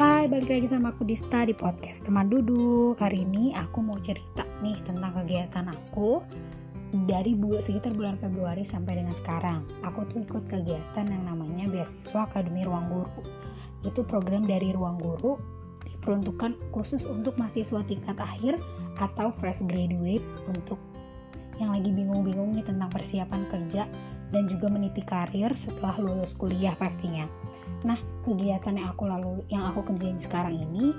balik lagi sama aku Dista di podcast teman duduk. Hari ini aku mau cerita nih tentang kegiatan aku Dari bu sekitar bulan Februari sampai dengan sekarang. Aku tuh ikut kegiatan yang namanya Beasiswa Akademi Ruang Guru. Itu program dari Ruang Guru Diperuntukkan khusus untuk mahasiswa tingkat akhir Atau fresh graduate Untuk yang lagi bingung-bingung nih tentang persiapan kerja dan juga meniti karir setelah lulus kuliah pastinya. Nah, kegiatan yang aku lalu yang aku kerjain sekarang ini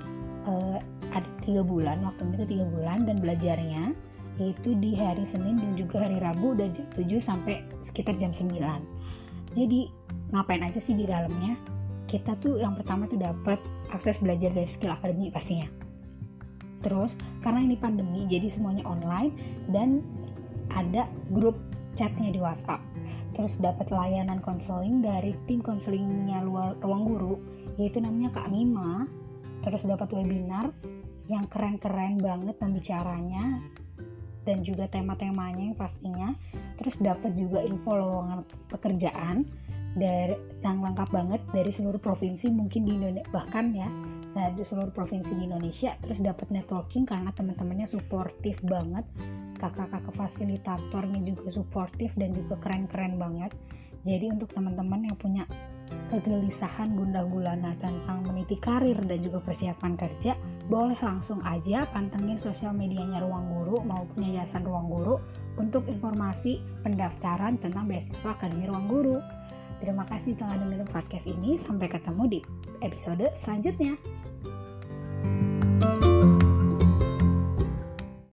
uh, ada tiga bulan, waktu itu tiga bulan dan belajarnya yaitu di hari Senin dan juga hari Rabu dari jam 7 sampai sekitar jam 9. Jadi ngapain aja sih di dalamnya? Kita tuh yang pertama tuh dapat akses belajar dari skill akademi pastinya. Terus karena ini pandemi jadi semuanya online dan ada grup chatnya di WhatsApp terus dapat layanan konseling dari tim konselingnya ruang guru yaitu namanya Kak Mima. Terus dapat webinar yang keren-keren banget pembicaranya dan juga tema-temanya yang pastinya. Terus dapat juga info lowongan pekerjaan dari yang lengkap banget dari seluruh provinsi mungkin di Indonesia bahkan ya di seluruh provinsi di Indonesia. Terus dapat networking karena teman-temannya suportif banget kakak-kakak fasilitatornya juga suportif dan juga keren-keren banget jadi untuk teman-teman yang punya kegelisahan gundah gulana tentang meniti karir dan juga persiapan kerja boleh langsung aja pantengin sosial medianya Ruang Guru maupun Yayasan Ruang Guru untuk informasi pendaftaran tentang beasiswa Akademi Ruang Guru. Terima kasih telah dengerin podcast ini. Sampai ketemu di episode selanjutnya.